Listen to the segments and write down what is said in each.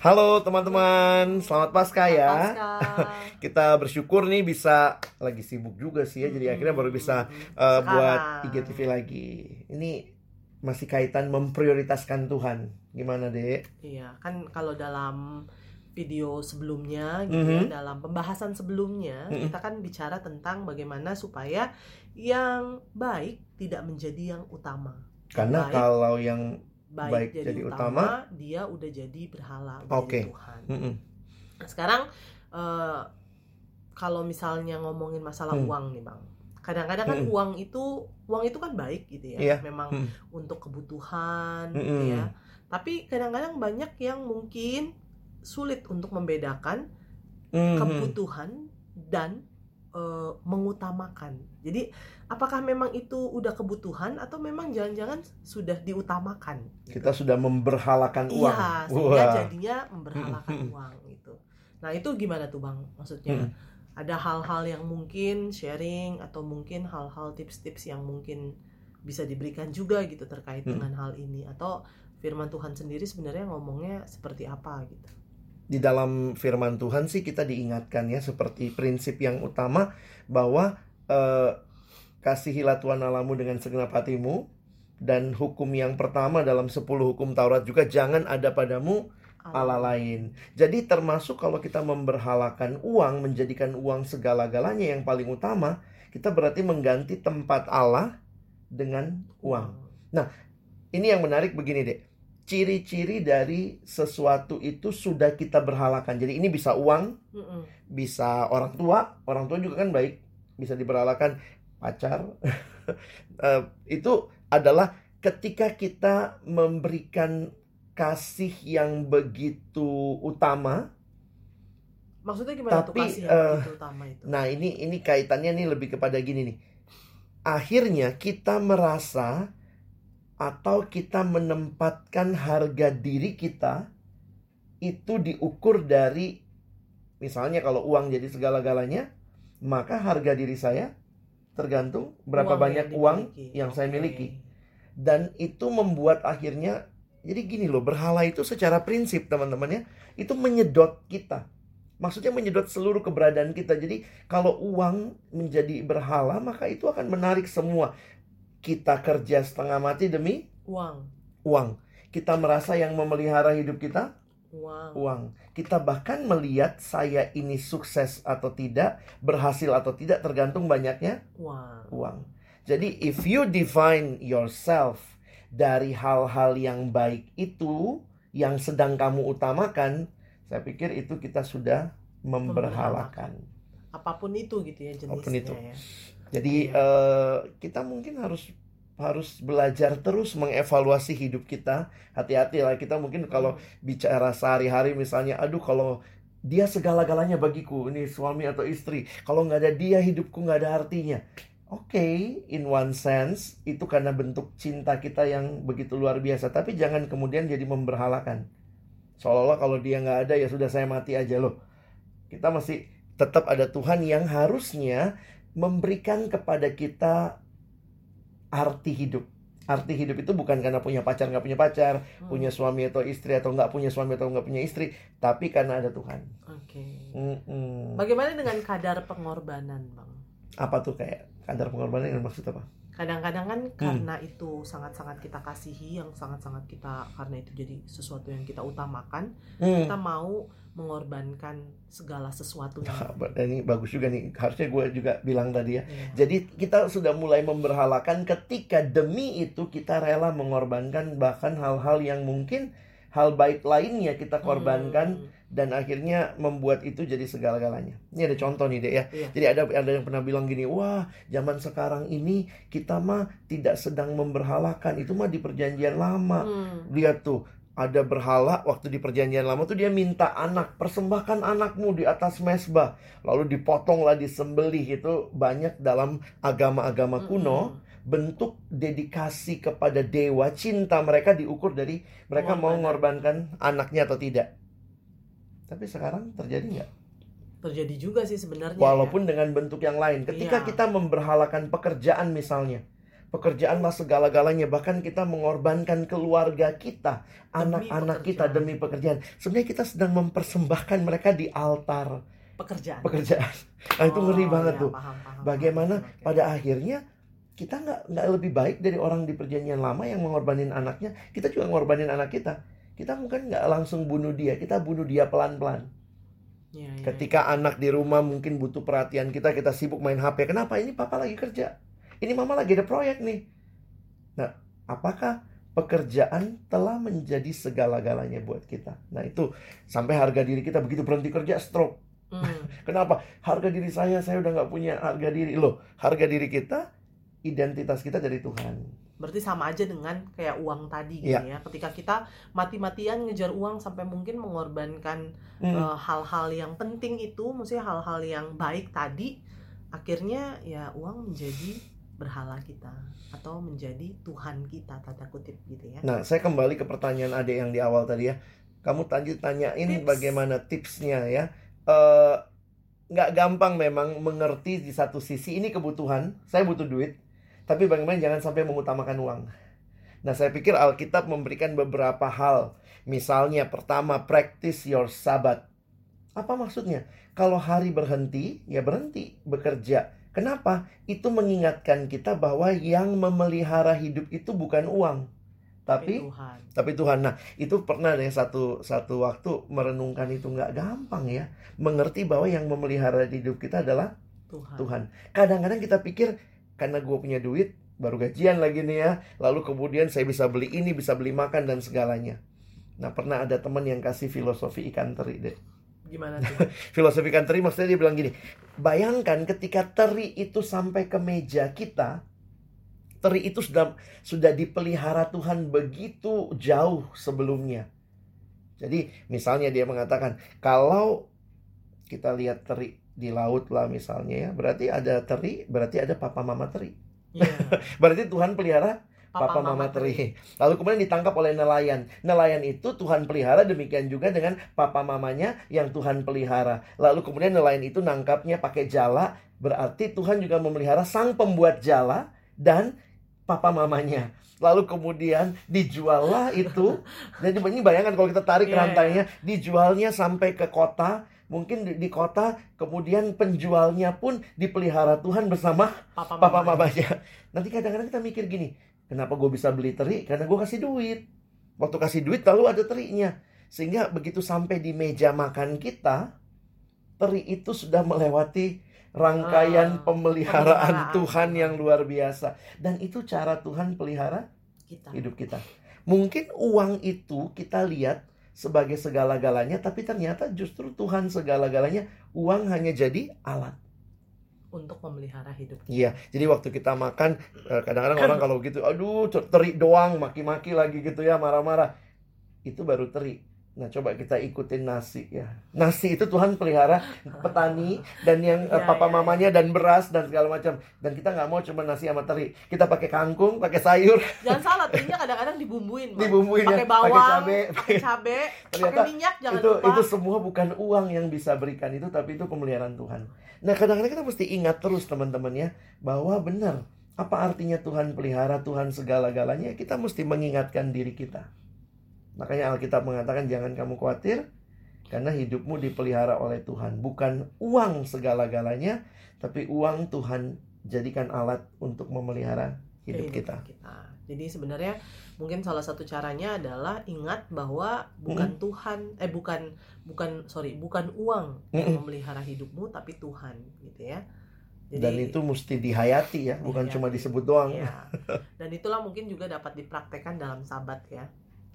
Halo teman-teman, selamat Paskah ya. Pasca. Kita bersyukur nih bisa lagi sibuk juga sih ya, jadi akhirnya baru bisa uh, buat. IGTV lagi. Ini masih kaitan memprioritaskan Tuhan. Gimana dek? Iya, kan kalau dalam video sebelumnya gitu Mhm. ya, dalam pembahasan sebelumnya Mhm. kita kan bicara tentang bagaimana supaya yang baik tidak menjadi yang utama. Yang Karena baik, kalau yang baik, baik jadi, jadi utama, dia udah jadi berhala, udah Oke. jadi Tuhan. Mm-mm. Nah, sekarang eh, kalau misalnya ngomongin masalah Hmm. uang nih, Bang. Kadang-kadang kan Mm-mm. uang itu uang itu kan baik gitu ya. Iya. Memang Mm. untuk kebutuhan Mm-mm. gitu ya. Tapi kadang-kadang banyak yang mungkin sulit untuk membedakan Mhm. kebutuhan dan eh, mengutamakan. Jadi apakah memang itu udah kebutuhan atau memang jangan-jangan sudah diutamakan? gitu? Kita sudah memberhalakan uang. Iya, sehingga Wah. jadinya memberhalakan uang gitu. Nah, itu gimana tuh, Bang? Maksudnya Mm. ada hal-hal yang mungkin sharing atau mungkin hal-hal tips-tips yang mungkin bisa diberikan juga gitu terkait Mm. dengan hal ini atau firman Tuhan sendiri sebenarnya ngomongnya seperti apa gitu. Di dalam firman Tuhan sih kita diingatkan ya seperti prinsip yang utama bahwa eh, kasihilah Tuhan Allahmu dengan segenap hatimu dan hukum yang pertama dalam 10 hukum Taurat juga jangan ada padamu Allah lain. Jadi termasuk kalau kita memberhalakan uang, menjadikan uang segala-galanya yang paling utama, kita berarti mengganti tempat Allah dengan uang. Ini yang menarik begini deh. Ciri-ciri dari sesuatu itu sudah kita berhalakan. Jadi ini bisa uang, Mm-mm. bisa orang tua, orang tua juga kan baik, bisa diberhalakan pacar. Eh, itu adalah ketika kita memberikan kasih yang begitu utama. Maksudnya gimana tuh Tapi, kasih yang eh, begitu utama itu? Nah, ini ini kaitannya nih lebih kepada gini nih. Akhirnya kita merasa atau kita menempatkan harga diri kita itu diukur dari misalnya kalau uang jadi segala-galanya, maka harga diri saya tergantung berapa Uang banyak yang uang yang saya miliki. Dan itu membuat akhirnya jadi gini loh, berhala itu secara prinsip teman-teman ya, itu menyedot kita. Maksudnya menyedot seluruh keberadaan kita. Jadi kalau uang menjadi berhala, maka itu akan menarik semua. Kita kerja setengah mati demi Uang, uang. Kita merasa yang memelihara hidup kita uang. uang. Kita bahkan melihat saya ini sukses atau tidak, berhasil atau tidak tergantung banyaknya Uang. uang. Jadi if you define yourself dari hal-hal yang baik itu yang sedang kamu utamakan, saya pikir itu kita sudah memberhalakan. Apa pun itu gitu ya jenisnya Apa pun itu. ya. Jadi Iya. eh, kita mungkin harus harus belajar terus mengevaluasi hidup kita. Hati-hati lah kita mungkin kalau bicara sehari-hari misalnya, aduh kalau dia segala-galanya bagiku, ini suami atau istri. Kalau nggak ada dia hidupku nggak ada artinya. Oke, in one sense itu karena bentuk cinta kita yang begitu luar biasa. Tapi jangan kemudian jadi memberhalakan. Seolah-olah kalau dia nggak ada ya sudah saya mati aja loh. Kita masih tetap ada Tuhan yang harusnya memberikan kepada kita arti hidup. Arti hidup itu bukan karena punya pacar nggak punya pacar, Hmm. punya suami atau istri atau nggak punya suami atau nggak punya istri, tapi karena ada Tuhan. Oke. Mm-mm. Bagaimana dengan kadar pengorbanan, Bang? Apa tuh kayak kadar pengorbanan yang maksud apa? Kadang-kadang kan Hmm. karena itu sangat-sangat kita kasihi, yang sangat-sangat kita karena itu jadi sesuatu yang kita utamakan, Hmm. kita mau mengorbankan segala sesuatunya. Dan ini bagus juga nih. Harusnya gue juga bilang tadi ya. Iya. Jadi kita sudah mulai memberhalakan ketika demi itu kita rela mengorbankan bahkan hal-hal yang mungkin hal baik lainnya kita korbankan Hmm. Dan akhirnya membuat itu jadi segala-galanya. Ini ada contoh nih dek ya. Iya. Jadi ada ada yang pernah bilang gini, wah zaman sekarang ini kita mah tidak sedang memberhalakan itu mah di perjanjian lama. Hmm. Lihat tuh ada berhala waktu di perjanjian lama tuh dia minta anak persembahkan anakmu di atas mesbah lalu dipotonglah disembelih itu banyak dalam agama-agama kuno Mm-mm. bentuk dedikasi kepada dewa cinta mereka diukur dari mereka mau Pengorbanan. mengorbankan anaknya atau tidak tapi sekarang terjadi nggak Terjadi juga sih sebenarnya. ya. walaupun dengan bentuk yang lain ketika Iya. kita memberhalakan pekerjaan misalnya Pekerjaanlah segala-galanya, bahkan kita mengorbankan keluarga kita, anak-anak kita pekerjaan. demi pekerjaan. Sebenarnya kita sedang mempersembahkan mereka di altar pekerjaan pekerjaan. Nah, itu ngeri Oh, banget ya, tuh. paham, paham, Bagaimana paham. Oke. pada akhirnya kita nggak nggak lebih baik dari orang di perjanjian lama yang mengorbanin anaknya, kita juga ngorbanin anak kita. Kita mungkin nggak langsung bunuh dia, kita bunuh dia pelan-pelan. Iya, iya, Ketika anak di rumah mungkin butuh perhatian kita, kita sibuk main HP. Kenapa? Ini papa lagi kerja. Ini mama lagi ada proyek nih. Nah, apakah pekerjaan telah menjadi segala-galanya buat kita? Nah, itu sampai harga diri kita begitu berhenti kerja stroke. Hmm. Kenapa? Harga diri saya, saya udah nggak punya harga diri. Loh, harga diri kita, identitas kita dari Tuhan. Berarti sama aja dengan kayak uang tadi gitu Iya. ya. Ketika kita mati-matian ngejar uang sampai mungkin mengorbankan Hmm. eh, hal-hal yang penting itu, maksudnya hal-hal yang baik tadi, akhirnya ya uang menjadi berhala kita atau menjadi Tuhan kita tanda kutip gitu ya. Nah, saya kembali ke pertanyaan adek yang di awal tadi ya. Kamu tadi tanyain Tips. bagaimana tipsnya ya. Eh, nggak gampang memang mengerti di satu sisi ini kebutuhan. Saya butuh duit, tapi bagaimana jangan sampai mengutamakan uang. Nah, saya pikir Alkitab memberikan beberapa hal. Misalnya, pertama, practice your Sabbath. Apa maksudnya? Kalau hari berhenti, ya berhenti bekerja. Kenapa? Itu mengingatkan kita bahwa yang memelihara hidup itu bukan uang, tapi Tuhan. tapi Tuhan. Nah, itu pernah deh satu satu waktu merenungkan itu nggak gampang ya, mengerti bahwa yang memelihara hidup kita adalah Tuhan. Tuhan. Kadang-kadang kita pikir karena gue punya duit, baru gajian lagi nih ya, lalu kemudian saya bisa beli ini, bisa beli makan dan segalanya. Nah, pernah ada teman yang kasih filosofi ikan teri deh. Gimana tuh? Filosofi ikan teri maksudnya dia bilang gini, bayangkan ketika teri itu sampai ke meja kita, teri itu sudah sudah dipelihara Tuhan begitu jauh sebelumnya. Jadi misalnya dia mengatakan kalau kita lihat teri di laut lah misalnya ya, berarti ada teri, berarti ada papa mama teri. Iya. Berarti Tuhan pelihara papa, mama teri. Lalu kemudian ditangkap oleh nelayan. Nelayan itu Tuhan pelihara demikian juga dengan papa mamanya yang Tuhan pelihara. Lalu kemudian nelayan itu nangkapnya pakai jala, berarti Tuhan juga memelihara sang pembuat jala dan papa mamanya. Lalu kemudian dijuallah itu. Jadi ini bayangkan kalau kita tarik Iya, iya. rantainya, dijualnya sampai ke kota. Mungkin di, di kota, kemudian penjualnya pun dipelihara Tuhan bersama Papa, papa mama. mamanya. Nanti kadang-kadang kita mikir gini, kenapa gue bisa beli teri? Karena gue kasih duit. Waktu kasih duit lalu ada terinya. Sehingga begitu sampai di meja makan kita, teri itu sudah melewati rangkaian Ah, pemeliharaan pemeliharaan Tuhan Tuhan. yang luar biasa. Dan itu cara Tuhan pelihara Kita. hidup kita. Mungkin uang itu kita lihat sebagai segala-galanya, tapi ternyata justru Tuhan segala-galanya, uang hanya jadi alat. Untuk memelihara hidup kita. Iya, jadi waktu kita makan eh, kadang-kadang orang kalau gitu, aduh teri doang, maki-maki lagi gitu ya, marah-marah. Itu baru teri. Nah, coba kita ikutin nasi ya. Nasi itu Tuhan pelihara petani dan yang Iya, papa iya, mamanya dan beras dan segala macam. Dan kita nggak mau cuma nasi sama teri. Kita pakai kangkung, pakai sayur, Jangan salah, terinya kadang-kadang dibumbuin. Dibumbuin Pakai ya, bawang, pakai cabe. pakai cabe, pakai minyak jangan itu lupa. itu semua bukan uang yang bisa berikan itu tapi itu pemeliharaan Tuhan. Nah kadang-kadang kita mesti ingat terus teman-teman ya bahwa benar apa artinya Tuhan pelihara Tuhan segala-galanya kita mesti mengingatkan diri kita. Makanya Alkitab mengatakan jangan kamu khawatir karena hidupmu dipelihara oleh Tuhan bukan uang segala-galanya tapi uang Tuhan jadikan alat untuk memelihara hidup kita. Jadi sebenarnya mungkin salah satu caranya adalah ingat bahwa bukan Tuhan, eh bukan bukan sorry bukan uang yang memelihara hidupmu tapi Tuhan gitu ya. Jadi, Dan itu mesti dihayati ya, bukan Dihayati. cuma disebut doang. Iya. Dan itulah mungkin juga dapat dipraktekkan dalam sabat ya.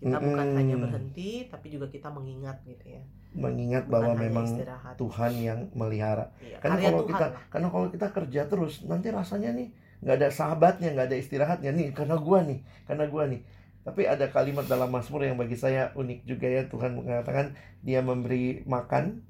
Kita bukan Mm-mm. hanya berhenti tapi juga kita mengingat gitu ya. Mengingat Bukan bahwa memang istirahat. Tuhan yang melihara. Iya, Karena kalau Tuhan kita lah. karena kalau kita kerja terus nanti rasanya nih nggak ada sahabatnya, nggak ada istirahatnya nih karena gua nih, karena gua nih. Tapi ada kalimat dalam Mazmur yang bagi saya unik juga ya Tuhan mengatakan dia memberi makan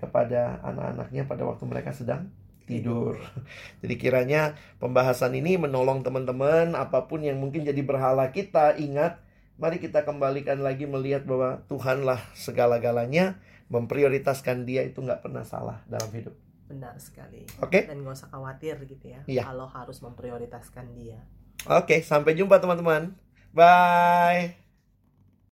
kepada anak-anaknya pada waktu mereka sedang tidur. Jadi kiranya pembahasan ini menolong teman-teman apa pun yang mungkin jadi berhala kita ingat mari kita kembalikan lagi melihat bahwa Tuhanlah segala-galanya memprioritaskan dia itu nggak pernah salah dalam hidup. Benar sekali. Oke? Dan gak usah khawatir gitu ya Iya. kalau harus memprioritaskan dia. Oke, sampai jumpa teman-teman. Bye.